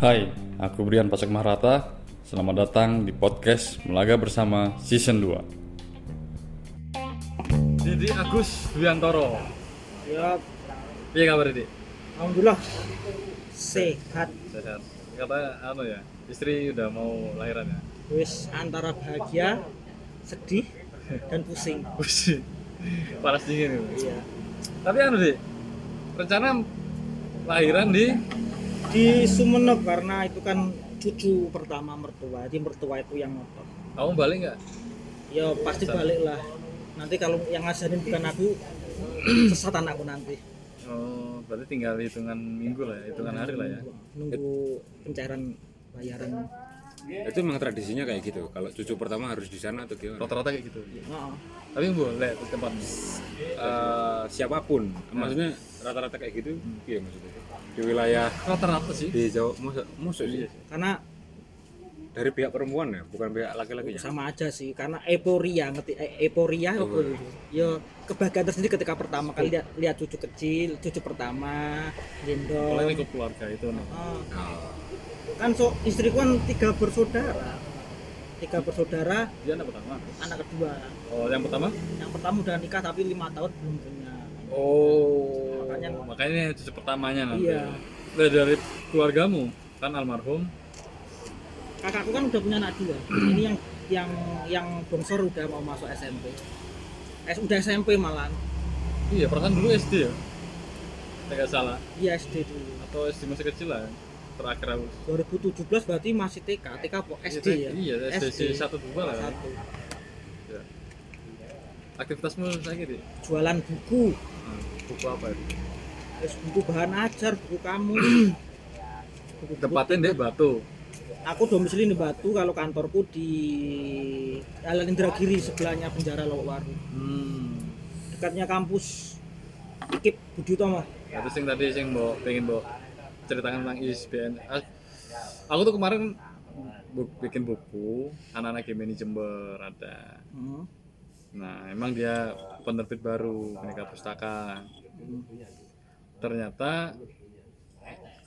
Hai, aku Brian Pasek Mahrata. Selamat datang di podcast Melaga Bersama Season 2. Didi Agus Wiantoro. Ya, Iya kabar Didi? alhamdulillah sehat. Sehat. Kata apa ya? Istri udah mau lahiran ya? Wis antara bahagia, sedih, dan pusing. Pusing. Panas dingin. Iya. Tapi anu Di, rencana lahiran di Di Sumeneb karena itu kan cucu pertama mertua. Jadi mertua itu yang ngotot. kamu balik nggak? Ya pasti balik lah. Nanti kalau yang ngajarin bukan aku, sesat anakku nanti. Oh, berarti tinggal hitungan minggu lah, ya, hitungan hari lah ya. Nunggu pencairan bayaran. itu memang tradisinya kayak gitu kalau cucu pertama harus di sana atau gimana Rata-rata kayak gitu. Nah, Tapi boleh di tempatmu. Eh, siapa pun maksudnya rata-rata kayak gitu iya maksudnya di wilayah Rata-rata sih. di Jawa musuh musuh sih. Karena dari pihak perempuan ya bukan pihak laki-lakinya? Sama aja sih karena euforia ngerti? Eh, euforia apa itu ya kebahagiaan tersendiri ketika pertama kali lihat, lihat cucu kecil cucu pertama Kalau gendong ini ke keluarga itu. Ah, Oh, kan so istriku kan tiga bersaudara. Tiga bersaudara Dia anak pertama. anak kedua. Oh, yang pertama? yang pertama udah nikah tapi lima tahun belum punya. Oh. Makanya- Makanya ini cucu pertamanya nanti. Iya. Nah, dari keluargamu kan almarhum. kakakku kan udah punya anak dua ini yang yang yang bongsor udah mau masuk SMP eh, udah SMP malah Iya, perasaan dulu SD ya. Tidak salah. iya SD dulu Atau SD masih kecil lah. Terakhir aku. 2017 berarti masih TK TK apa SD ya Iya, SD, satu dua lah. satu Ya. Aktivitasmu saya gitu. jualan buku buku apa itu? terus buku bahan ajar buku kamu buku Tempatnya di Batu. aku domisili di Batu kalau kantorku di Jalan Indragiri sebelahnya penjara Lowaru Hmm. dekatnya kampus Ikip Budi Utomo Itu sing tadi sing mau pengen mau ceritakan tentang ISBN. Aku tuh kemarin bu- bikin buku anak-anak game ini Jember ada. Hmm. Nah, emang dia penerbit baru Menika Pustaka. Ternyata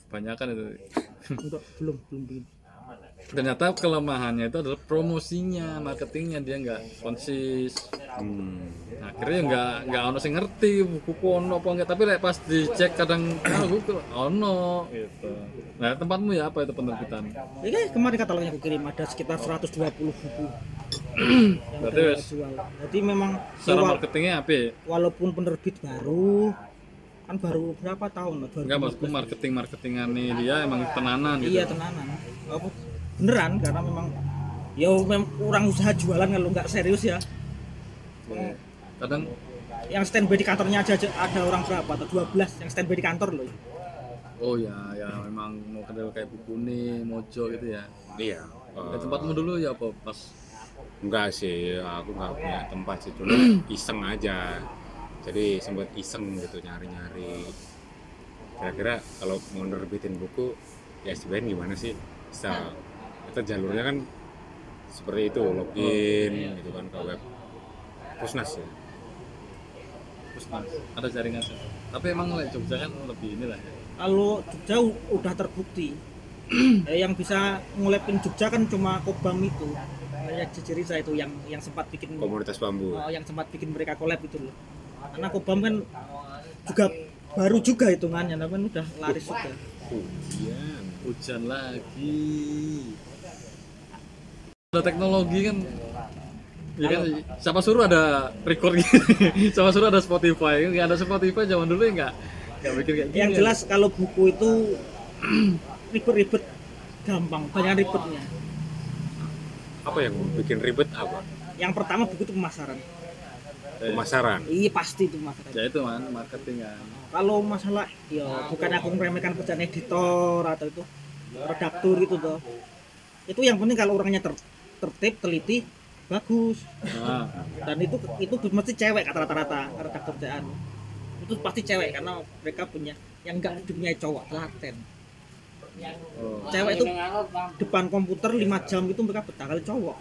kebanyakan itu. Enggak, belum belum belum Ternyata kelemahannya itu adalah promosinya, marketingnya dia nggak konsis. hmm. Nah, akhirnya nggak nggak ono sing ngerti buku ono apa enggak tapi lek pas dicek kadang ah buku ono gitu. Nah, tempatmu ya apa itu penerbitan? ini kemarin katalognya aku kirim ada sekitar 120 buku yang Berarti udah wes- jual jadi memang Secara ya, marketingnya apa? ya? walaupun penerbit baru kan baru berapa tahun lah Enggak maksudku marketing marketingan nih dia emang tenanan gitu. iya tenanan apa beneran karena memang ya memang kurang usaha jualan kalau nggak serius ya. Kadang yang standby di kantornya aja, aja ada orang berapa atau 12 yang standby di kantor loh oh ya ya memang mau kenal kayak buku nih mojo gitu ya. iya Ya, Eh, tempatmu dulu ya apa pas enggak sih aku nggak punya tempat sih cuma iseng aja. Jadi sempat iseng gitu nyari-nyari. Kira-kira kalau mau nerbitin buku ya SBN gimana sih? Bisa itu jalurnya kan seperti itu login gitu kan ke web. Pusnas ya. Pusmas ada jaringan sih. Tapi emang lek Jogja kan lebih inilah ya. kalau Jogja udah terbukti Eh, yang bisa ngulepin Jogja kan cuma Kobam itu kayak Cicerisa itu yang yang sempat bikin komunitas bambu. Oh, yang sempat bikin mereka collab itu loh. Karena Kobam kan juga baru juga hitungannya tapi kan udah laris juga. Hujan. Hujan lagi. Ada teknologi kan. Ya kan, siapa suruh ada record gini, siapa suruh ada Spotify, nggak ada Spotify zaman dulu ya nggak? Nggak bikin kayak gini. yang ya. jelas kalau buku itu ribet-ribet gampang banyak ribetnya apa yang bikin ribet apa? Yang pertama buku itu pemasaran. Eh, pemasaran? Iya pasti itu pemasaran. Ya itu man marketing kan. kalau masalah ya bukan aku meremehkan kerjaan editor atau itu redaktur itu tuh itu yang penting kalau orangnya ter, tertib teliti bagus. Nah, dan itu itu mesti cewek kata rata-rata redaktur kerjaan. Itu pasti cewek karena mereka punya yang enggak punya cowok telaten. Cewek itu depan komputer 5 jam itu mereka betah kali cowok.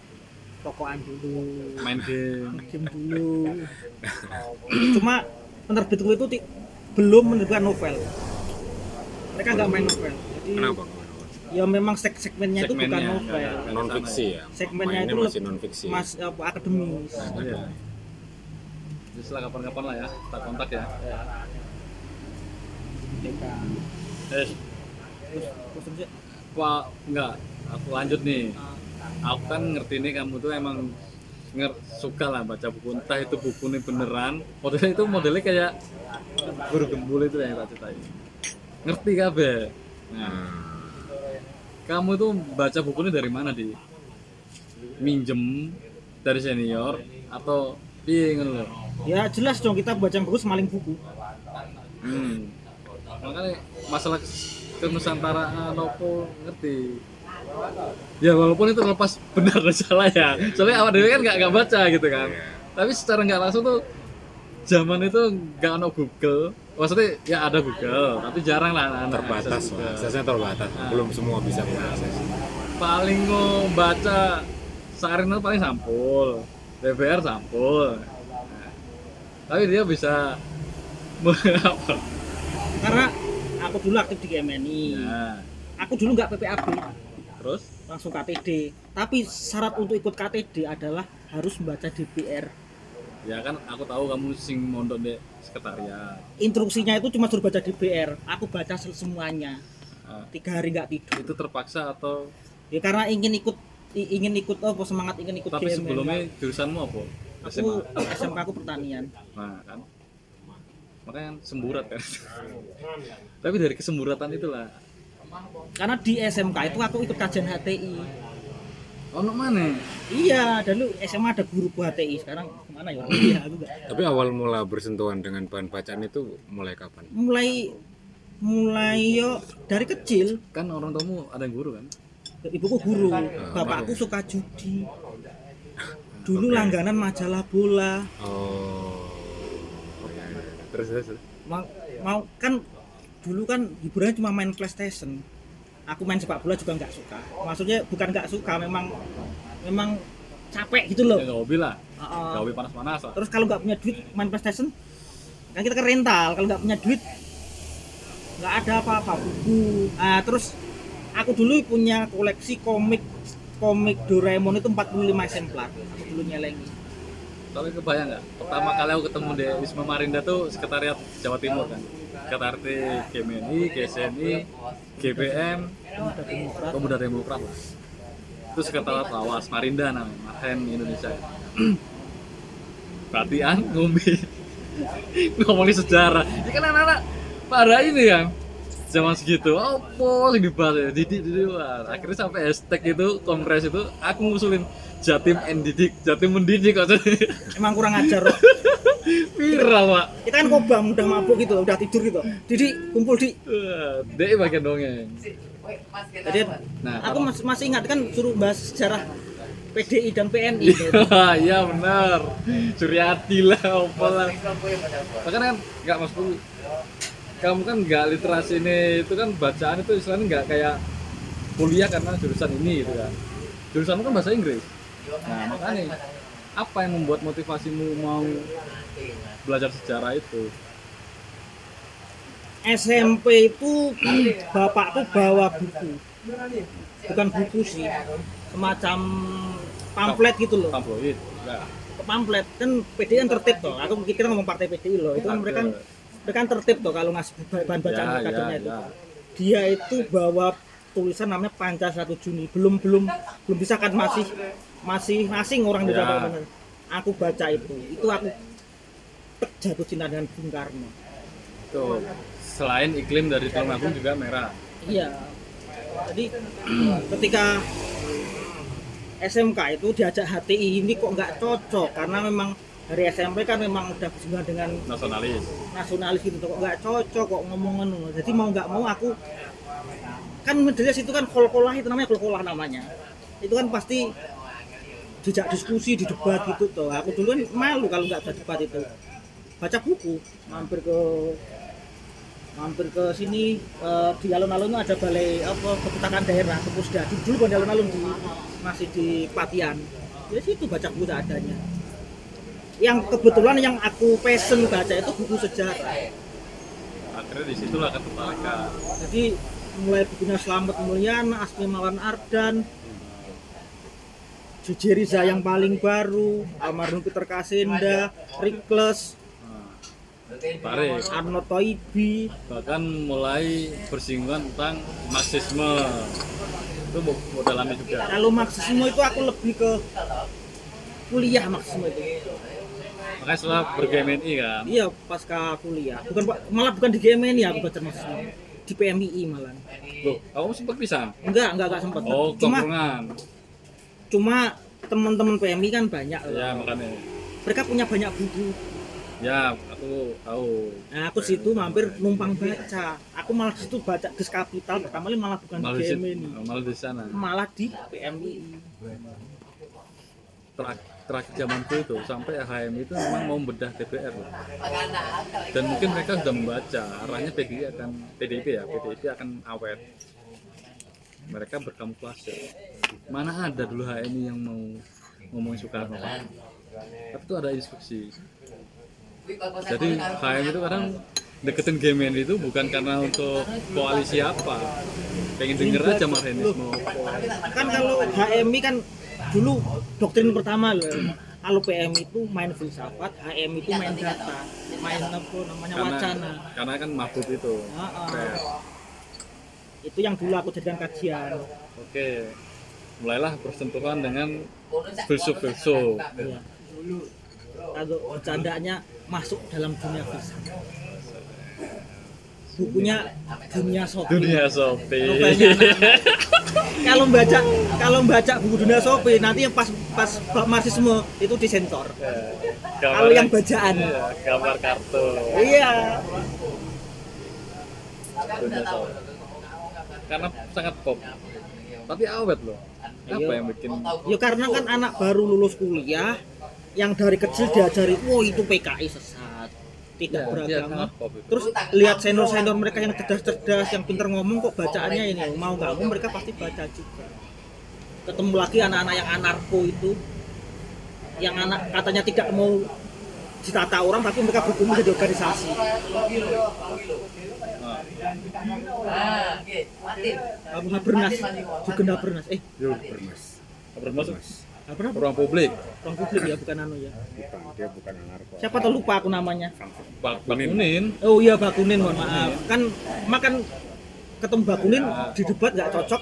Rokokan dulu. Main game. game dulu. Cuma penerbitku itu belum menerbitkan novel. Mereka nggak main novel. Jadi kenapa ya memang seg segmennya itu bukan Segmennya, novel. nggak- nggak- non fiksi ya? Segmennya itu masih lebih- non fiksi mas apa akademis. Iya. Jadi setelah kapan-kapan lah ya kita kontak ya. Eh terus terus Pak, enggak, aku lanjut nih. Aku kan ngerti nih kamu tuh emang nger suka lah baca buku. Entah itu buku nih beneran. Modelnya itu modelnya kayak guru gembul itu yang tak ceritain. Ngerti kabe nah Hmm. kamu tuh baca buku ini dari mana di? Minjem dari senior atau piye ngono ya jelas dong kita baca buku semaling buku. Hmm. makanya masalah kenusantaraan nopo ngerti? Ya walaupun itu lepas benar dan salah ya. Soalnya awal dulu kan nggak nggak baca gitu kan. Iya. tapi secara nggak langsung tuh zaman itu nggak ada Google. Maksudnya ya ada Google tapi jarang lah anak-anak terbatas aksesnya terbatas. Nah. belum semua bisa mengakses. Paling mau baca sehari itu paling sampul. DPR sampul. Nah, tapi dia bisa apa karena aku dulu aktif di GMNI nah, aku dulu nggak PPAB terus? Langsung KTD tapi syarat untuk ikut KTD adalah harus membaca DPR ya kan aku tahu kamu sing mondok di sekretariat. Instruksinya itu cuma suruh baca DPR aku baca semuanya. Nah, tiga hari nggak tidur. Itu terpaksa atau? Ya karena ingin ikut ingin ikut apa semangat ingin ikut tapi GMNI. sebelumnya jurusanmu apa? Aku SMA aku pertanian. Nah kan makanya kan semburat kan. Tapi dari kesemburatan itulah. Karena di SMK itu aku ikut kajian HTI ono mana iya dulu SMA ada guru HTI sekarang ke mana ya? Iya aku tapi awal mula bersentuhan dengan bahan bacaan itu mulai kapan? Mulai mulai yo dari kecil. Kan orang tuamu ada yang guru kan? Ibuku guru. Bapakku suka judi. Dulu langganan majalah bola. Oh. Terus terus mau, mau kan dulu kan hiburannya cuma main PlayStation. Aku main sepak bola juga nggak suka. Maksudnya bukan nggak suka memang memang capek gitu loh. Ya hobi lah. Nggak hobi panas-panas terus kalau nggak punya duit main PlayStation kan kita kan rental. Kalau nggak punya duit nggak ada apa-apa buku. Nah terus aku dulu punya koleksi komik komik Doraemon itu 45 eksemplar. Aku dulu nyelengi tapi kebayang nggak? Pertama kali aku ketemu di Wisma Marinda tuh sekretariat Jawa Timur kan? Sekretariat GMNI, GSNI, GBM, Pemuda Demokrat lah. Itu sekretariat Lawas Marinda namanya Marhen Indonesia. Perhatian ngombe. Ngomongin sejarah. Ini kan anak-anak pada ini kan zaman segitu apa yang dibahas ya? Didik wah. akhirnya sampai hashtag itu kongres itu aku ngusulin Jatim and Didik Jatim mendidik kok emang kurang ajar loh viral pak. Kita kan kobam udah mabuk gitu udah tidur gitu. Didi kumpul di. Wah, dia bagian dongeng. Jadi nah aku masih masih ingat kan suruh bahas sejarah PDI dan PNI gitu. iya benar. Suryati lah apa lah. Makanya kan nggak maksudku kamu kan nggak literasi ini itu kan bacaan itu istilahnya nggak kayak kuliah karena jurusan ini gitu kan. Jurusanmu kan bahasa Inggris nah makanya apa yang membuat motivasimu mau belajar sejarah itu? SMP itu bapakku bawa buku. Bukan buku sih semacam pamflet gitu loh. Tabloid enggak pamflet kan PDI kan tertib toh. Aku kita ngomong partai PDI loh. Itu kan mereka kan mereka kan tertib toh kalau ngasih bahan bacaan ya, kadernya ya, itu. ya. dia itu bawa tulisan namanya Panca 1 Juni. Belum belum belum bisa kan masih masih asing orang di Ya. Aku baca itu. Itu aku jatuh cinta dengan Bung Karno. Tuh. Selain iklim dari Tulungagung juga merah. Iya. Jadi ketika SMK itu diajak HTI ini kok nggak cocok? Karena memang dari SMP kan memang udah bersinggungan dengan nasionalis. nasionalis gitu. Kok nggak cocok? Kok ngomongin jadi mau nggak mau aku kan medalias itu kan kol-kolah itu namanya kol-kolah namanya. Itu kan pasti dijak diskusi di debat gitu tuh aku dulu kan malu kalau nggak ada debat itu. Baca buku mampir ke mampir ke sini eh, di alun-alun ada balai apa perpustakaan daerah ke pusda dulu di alun-alun di masih di Patian. Ya situ baca buku seadanya yang kebetulan yang aku pesen baca itu buku sejarah. Akhirnya di situlah ketertarikan jadi mulai bukunya Slamet Mulyana, Asmi Mawan Ardan, Juji Riza yang paling baru, almarhum Peter Kasenda, Rikles, tarik Arno Toibi, bahkan mulai bersinggungan tentang marxisme itu dalami juga kalau Marxisme itu aku lebih ke kuliah Marxisme itu. makanya setelah berGMNI kan Iya, pasca kuliah. Bukan malah bukan di GMN ya aku baca Marxisme. Di PMII malah. loh kamu sempat bisa Enggak, enggak, enggak sempat. oh cuma cuma teman-teman PMI kan banyak ya makanya. Mereka punya banyak buku. Ya aku tahu. Nah aku situ mampir numpang baca. Aku malah situ baca Ges Kapital pertama kali malah bukan malah di di, GMI malah di sana. Malah di PMI Terak- terakhir zamanku itu sampai HM itu memang mau bedah DPR loh. dan mungkin mereka sudah membaca arahnya PDI akan PDIP ya PDIP akan awet mereka berkamuflase. Mana ada dulu HMI yang mau ngomongin Soekarno tapi itu ada instruksi. Jadi HM itu kadang deketin GMN itu bukan karena untuk koalisi apa. Pengen denger aja marhenisme kan kalau HMI kan dulu doktrin pertama loh. Kalau PM itu main filsafat HM itu main data. Main apa namanya karena wacana. karena kan mabuk itu. Ah, ah. Itu yang dulu aku jadikan kajian. Oke. Mulailah bersentuhan dengan filsuf-filsuf. Iya. kalau bercandanya masuk dalam dunia filsafat bukunya dunia sopi. Dunia sopi. Kalau baca kalau baca buku dunia sopi nanti yang pas pas bab marxisme itu disensor Kalau yang bacaan. Iya, gambar kartu iya. Dunia sopi karena sangat pop. Tapi awet loh. Apa Iya. yang bikin ya karena kan anak baru lulus kuliah yang dari kecil diajari wah itu PKI sesat tidak Ya, beragama. terus lihat senior-senior mereka yang cerdas-cerdas yang pintar ngomong kok bacaannya ini mau nggak mau mereka pasti baca juga. Ketemu lagi anak-anak yang anarko itu yang anak katanya tidak mau ditata orang tapi mereka berkumpul jadi organisasi Nah, Abu Habernas juga Habernas eh. Bermasuk Habernas ruang publik? Orang publik ya bukan anu ya. Bukan, dia bukan anarko. siapa tahu lupa aku namanya? Bak Bakunin. Oh iya Bakunin mohon maaf. Kan makan ketemu Bakunin di debat nggak cocok.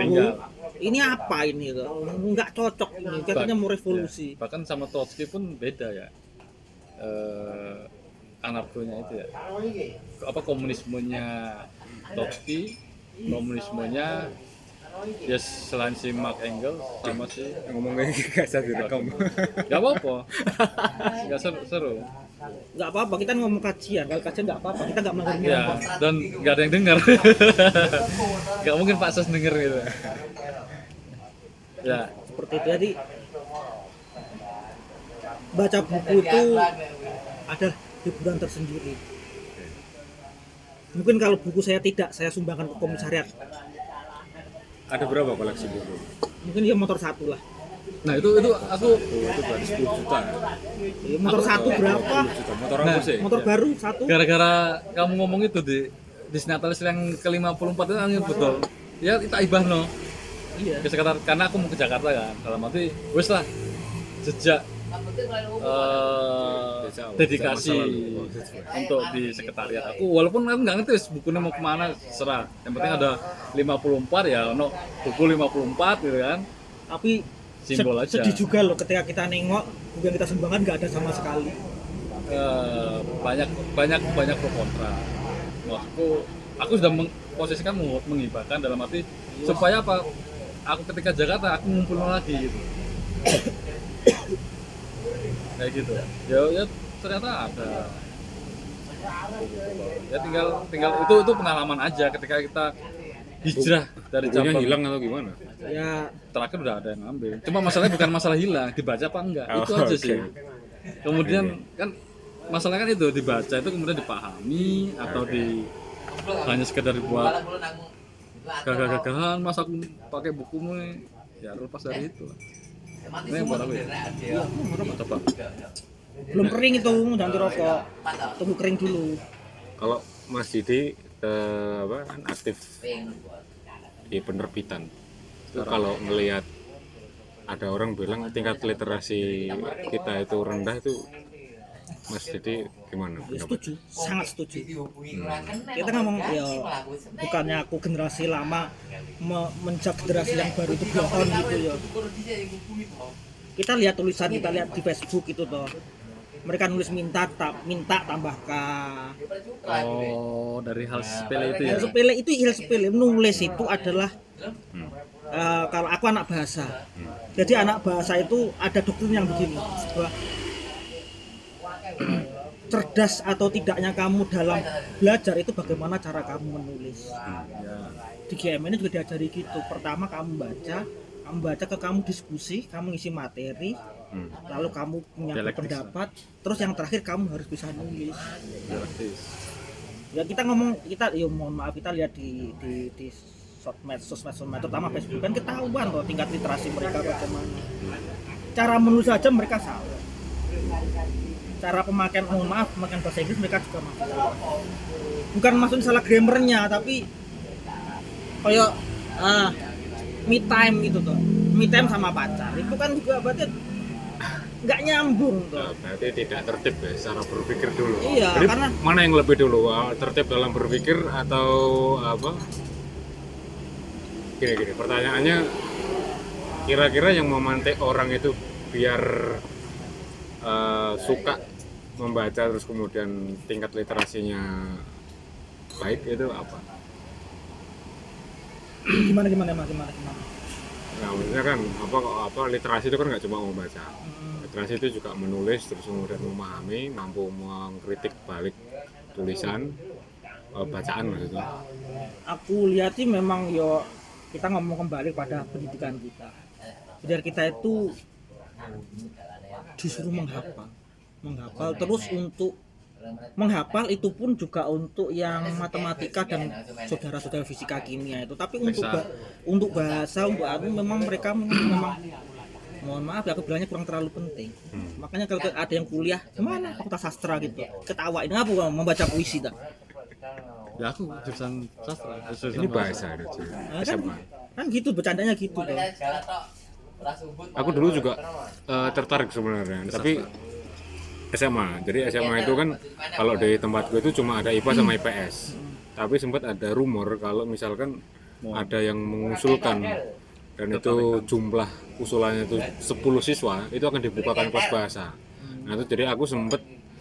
tinggal. Oh, ini apa ini tuh? Nggak cocok ini. Katanya mau revolusi. Ya, bahkan sama Trotsky pun beda ya. Eh anarkonya itu ya apa komunismenya Trotsky komunismenya ya selain si Mark Engels sama si Ngomongnya gak bisa direkam. nggak apa-apa nggak seru, seru. Nggak apa-apa. Kita ngomong kajian. Kalau kajian nggak apa-apa. Kita nggak melanggar ya apa. dan nggak ada yang dengar nggak mungkin Pak Sos denger gitu ya Seperti itu. Jadi baca buku itu ada hiburan tersendiri. Mungkin kalau buku saya tidak, saya sumbangkan ke komisariat. Ada berapa koleksi buku? Mungkin dia motor satu lah. nah itu itu aku Oh, itu berarti 10 juta. Ya, motor satu berapa? 10 juta. Motor Nah, apa sih? Motor baru satu. gara-gara kamu ngomong itu di di Sinatalis yang ke-54 itu angin betul ya kita ibah no Iya. ke sekitar karena aku mau ke Jakarta kan dalam arti wes lah sejak eh, dedikasi lalu. untuk di sekretariat aku. Walaupun aku nggak ngerti bukunya mau ke mana serah. Yang penting ada 54 ya no buku 54 gitu kan. Tapi Simbol aja. sedih juga loh ketika kita nengok buku yang kita sumbangkan nggak ada sama sekali. Eh, banyak banyak banyak pro kontra. Maksudku aku sudah memposisikan meng- menghibahkan dalam arti supaya apa? Aku ketika Jakarta aku ngumpul lagi gitu kayak gitu. Ya ya ternyata ada. Ya tinggal tinggal itu itu pengalaman aja ketika kita hijrah dari cabang. hilang atau gimana? Ya. Terakhir udah ada yang ngambil cuma masalahnya bukan masalah hilang dibaca apa enggak. Oh, itu aja oke. sih kemudian kan masalahnya kan itu dibaca itu kemudian dipahami atau di hanya sekedar buat gagah-gagahan masa aku pakai bukumu ya lepas dari itu. lah. Ini yang buat aku ya? coba belum kering itu ganti rokok. Tunggu kering dulu. Kalau Mas Didi eh, apa kan aktif di penerbitan. Itu kalau ngelihat ada orang bilang tingkat literasi kita itu rendah itu Mas jadi gimana Ya, setuju. Sangat setuju. Kita ngomong ya bukannya aku generasi lama me- menjak generasi yang baru itu bohong gitu ya. Kita lihat tulisan kita lihat di Facebook itu toh. Mereka nulis minta tak minta tambahkan. Oh, dari hal sepele itu ya. hal sepele itu hal sepele nulis itu adalah eh, kalau aku anak bahasa. Jadi anak bahasa itu ada doktrin yang begini. Bahwa cerdas atau tidaknya kamu dalam belajar itu bagaimana cara kamu menulis. Di GM ini juga diajari gitu. Pertama kamu baca kamu baca ke kamu diskusi kamu ngisi materi Hmm. lalu kamu punya pendapat. Terus yang terakhir kamu harus bisa nulis. Dialektis. ya kita ngomong kita ya mohon maaf kita lihat di di di sosmed sosmed sosmed terutama Facebook kan ketahuan kok tingkat literasi mereka bagaimana. Cara menulis saja mereka salah cara pemakaian mohon maaf pemakaian bahasa Inggris mereka juga salah bukan maksudnya salah grammarnya tapi kayak ah me time gitu tuh me time sama pacar itu kan juga berarti nggak nyambung tuh Nah, berarti tidak tertib ya secara berpikir dulu. Iya, Jadi karena- mana yang lebih dulu? ah, Tertib dalam berpikir atau apa? Gini gini, pertanyaannya kira-kira yang memantik orang itu biar eh, suka membaca terus kemudian tingkat literasinya baik itu apa? gimana gimana mas gimana gimana Nah, maksudnya kan apa apa literasi itu kan nggak cuma membaca. Hmm. Literasi itu juga menulis terus kemudian memahami, mampu mengkritik balik tulisan eh, bacaan maksudnya. aku lihat sih memang yo kita ngomong kembali pada pendidikan kita biar kita itu disuruh menghafal menghafal terus untuk menghafal itu pun juga untuk yang matematika dan saudara-saudara fisika kimia itu. Tapi untuk ba- untuk bahasa untuk anu memang mereka memang mohon maaf ya aku bilangnya kurang terlalu penting. Hmm. makanya kalau ada yang kuliah ke mana fakultas sastra gitu? Ketawa ini apa membaca puisi dah Ya aku jurusan sastra. jurusan Ini bahasa ada cuy. Nah, kan, kan gitu bercandanya gitu tuh. Aku dulu juga eh, tertarik sebenarnya, tapi SMA. Jadi SMA itu kan kalau di tempat gue itu cuma ada IPA sama IPS. Tapi sempat ada rumor kalau misalkan ada yang mengusulkan dan itu jumlah usulannya itu 10 siswa itu akan dibukakan kelas bahasa. Nah itu jadi aku sempat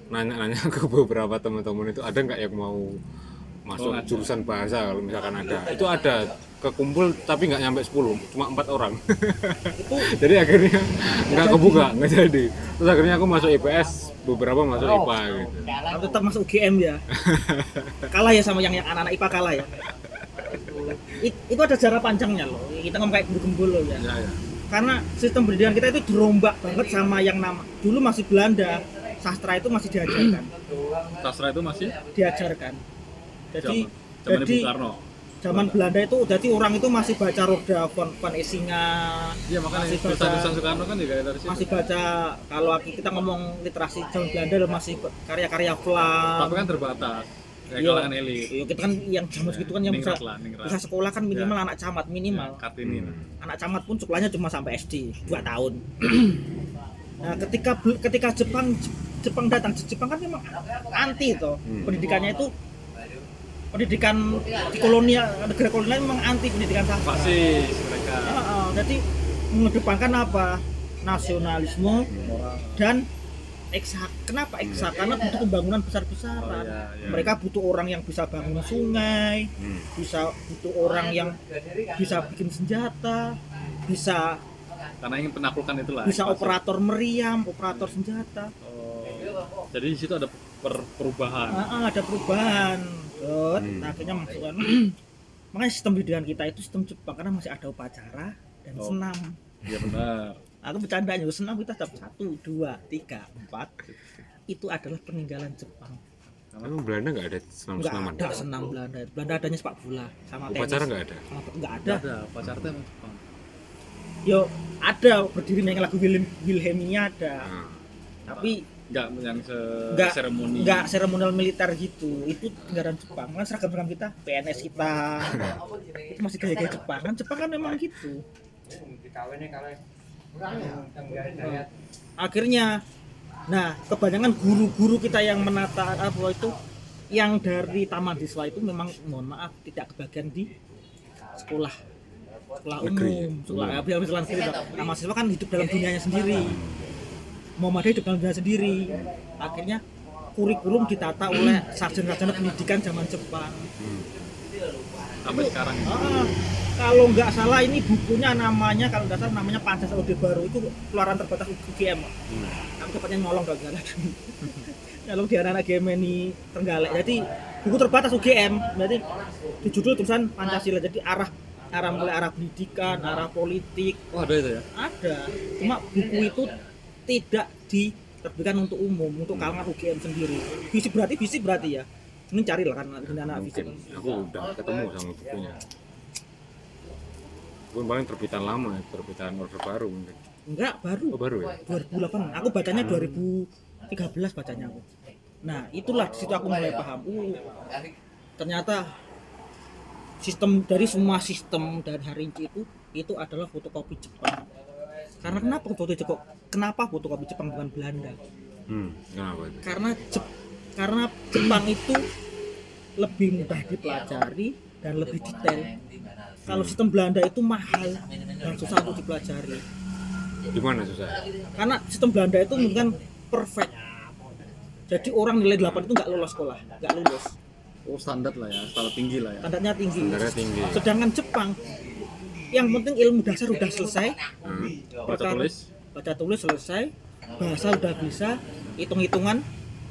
nanya-nanya ke beberapa teman-teman itu ada nggak yang mau masuk Oh, jurusan bahasa kalau misalkan ada. Itu ada kekumpul tapi nggak nyampe 10, cuma empat orang. jadi akhirnya nggak kebuka, nggak jadi. Terus akhirnya aku masuk IPS, beberapa masuk IPA gitu. Aku tetap masuk UGM ya. Kalah ya sama yang yang anak-anak IPA kalah ya. It- itu ada jarak panjangnya loh. Kita ngomong kayak guru gembul loh ya. Ya, ya. karena sistem pendidikan kita itu dirombak banget sama yang nama. Dulu masih Belanda. Sastra itu masih diajarkan. Sastra itu masih? Diajarkan. Jadi zaman jadi Bung Karno. Zaman Belanda itu jadi orang itu masih baca Roda von von Esinga Iya makanya masih baca Soekarno kan juga dari situ. masih baca kalau kita ngomong literasi zaman Belanda masih karya-karya Flam Tapi kan terbatas. Ya Iya. kalangan elit. Iya, kita kan yang zaman segitu kan yang bisa lah, bisa sekolah kan minimal anak camat minimal. Ya, Kartini. Anak camat pun sekolahnya cuma sampai SD 2 tahun. nah, ketika ketika Jepang Jepang datang, Jepang kan memang anti toh. Hmm. Pendidikannya itu pendidikan di kolonial negara kolonial memang anti pendidikan sastra. Fasis mereka. Heeh, jadi mengedepankan apa? Nasionalisme dan eksak. Kenapa eksak? Karena butuh pembangunan besar-besaran. Oh, iya, iya. Mereka butuh orang yang bisa bangun sungai, Hmm. bisa butuh orang yang bisa bikin senjata, bisa Karena ingin penaklukan itulah. bisa Fasis. operator meriam, operator senjata. Oh. Jadi di situ ada per- perubahan. Ah, ah, ada perubahan. Dot, Hmm. akhirnya masukkan. Makanya sistem pendidikan kita itu sistem Jepang karena masih ada upacara dan Oh. senam. Iya benar. Aku bercanda juga senam kita dapat satu, dua, tiga, empat. Itu adalah peninggalan Jepang. Emang Belanda nggak ada Enggak senam-senaman? ada senam Belanda. Belanda adanya sepak bola sama tenis. Upacara nggak ada? Nggak Nggak ada. ada pacar teh emang Jepang. Yo ada berdiri dengan lagu Wilhelm Wilhelmina ada. Nah, Tapi nggak yang se Nggak- seremoni. nggak seremonial militer gitu. Itu negara Jepang. Kan seragam seragam kita PNS kita. Itu masih gaya gaya Jepang. Kan Jepang kan memang gitu. Akhirnya nah kebanyakan guru-guru kita yang menata apa itu yang dari taman siswa itu memang mohon maaf tidak kebagian di sekolah. Sekolah umum sekolah ya, biar sekolah negeri nah mahasiswa kan hidup dalam dunianya sendiri Muhammadiyah dalam dunia sendiri akhirnya kurikulum ditata oleh sarjana-sarjana pendidikan zaman Jepang sampai sekarang Ah, kalau nggak salah ini bukunya namanya kalau nggak salah namanya Pancasila Ode Baru itu keluaran terbatas UGM. Hmm. Aku cepatnya nyolong kalau nggak salah. nyolong di anak-anak GM ini Trenggalek. Jadi buku terbatas UGM. Berarti di judul tulisan Pancasila. Jadi arah arah mulai arah pendidikan, arah politik oh ada itu ya ada. Cuma buku itu tidak diterbitkan untuk umum, untuk kalangan UGM sendiri. Fisik berarti fisik berarti ya. Ini carilah kan anak fisik. aku udah ketemu sama bukunya pun paling terbitan lama ya terbitan order baru mungkin. Enggak, baru. oh baru ya? 2008 aku bacanya 2013 bacanya aku. Nah itulah di situ aku mulai paham. Uh, ternyata sistem dari semua sistem dari Harinci itu itu adalah fotokopi Jepang karena kenapa fotokopi Jepang? Kenapa fotokopi Jepang bukan Belanda? Hmm kenapa itu? Karena Jep- karena Jepang itu lebih mudah dipelajari dan lebih detail. Kalau sistem Belanda itu mahal dan susah untuk dipelajari. Di mana susah? Karena sistem Belanda itu kan perfect. Jadi orang nilai 8 itu nggak lulus sekolah nggak lulus. Oh standar lah ya standar tinggi lah ya. Standarnya tinggi. Standarnya tinggi. Sedangkan Jepang yang penting ilmu dasar udah selesai. Hmm. baca tulis. baca tulis selesai. Bahasa udah bisa. Hitung-hitungan.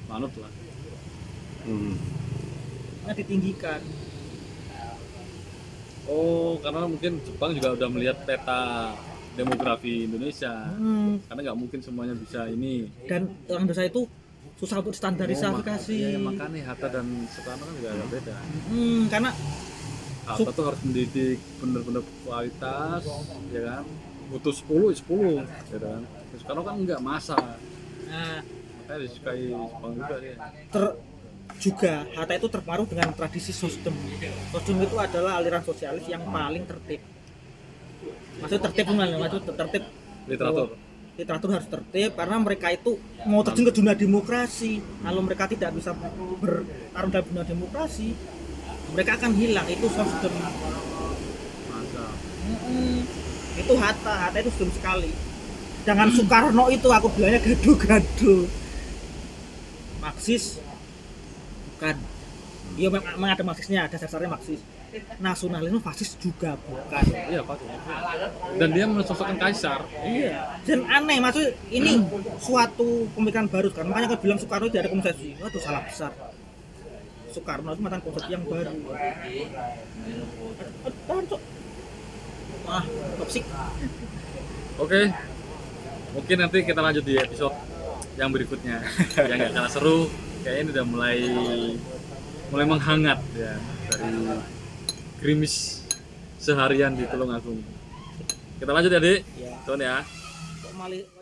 Manut lah. Hmm. nah ditinggikan. Oh karena mungkin Jepang juga udah melihat peta demografi Indonesia. Hmm, karena nggak mungkin semuanya bisa ini. Dan orang desa itu susah untuk Oh, standarisasi. mak- ya, makanya Hatta dan Soekarno kan juga agak beda. Hmm, karena Hatta tuh harus mendidik bener-bener kualitas ya kan? Butuh 10 10 ya kan? Terus Soekarno kan enggak masa nah, makanya disukai Jepang juga dia. Ter juga Hatta itu terpengaruh dengan tradisi sosdem. Sosdem itu adalah aliran sosialis yang paling tertib. Maksudnya tertib bukan, maksud tertib. Literatur. Literatur harus tertib karena mereka itu mau terjun ke dunia demokrasi. Kalau mereka tidak bisa bertarung dalam dunia demokrasi, mereka akan hilang. Itu sosdem. masa Mm-mm. Itu Hatta, Hatta itu sosdem sekali. Dengan Soekarno itu aku bilangnya gaduh-gaduh. Marxis bukan. Iya memang ada Marxisnya, ada dasarnya Marxis. Nasionalisme fasis juga bukan. iya pak dan dia mensosokkan kaisar Iya. Dan aneh maksud ini suatu pemikiran baru kan. Makanya aku bilang Soekarno tidak ada konsepsi. Waduh salah besar. Soekarno itu mantan konsepsi yang baru. Tahan, Cok. Wah, toksik. oke mungkin nanti kita lanjut di episode yang berikutnya yang nggak kalah seru kayaknya ini udah mulai mulai menghangat ya dari gerimis seharian di Tulungagung kita lanjut ya dik Ya. Tuan ya Kok malah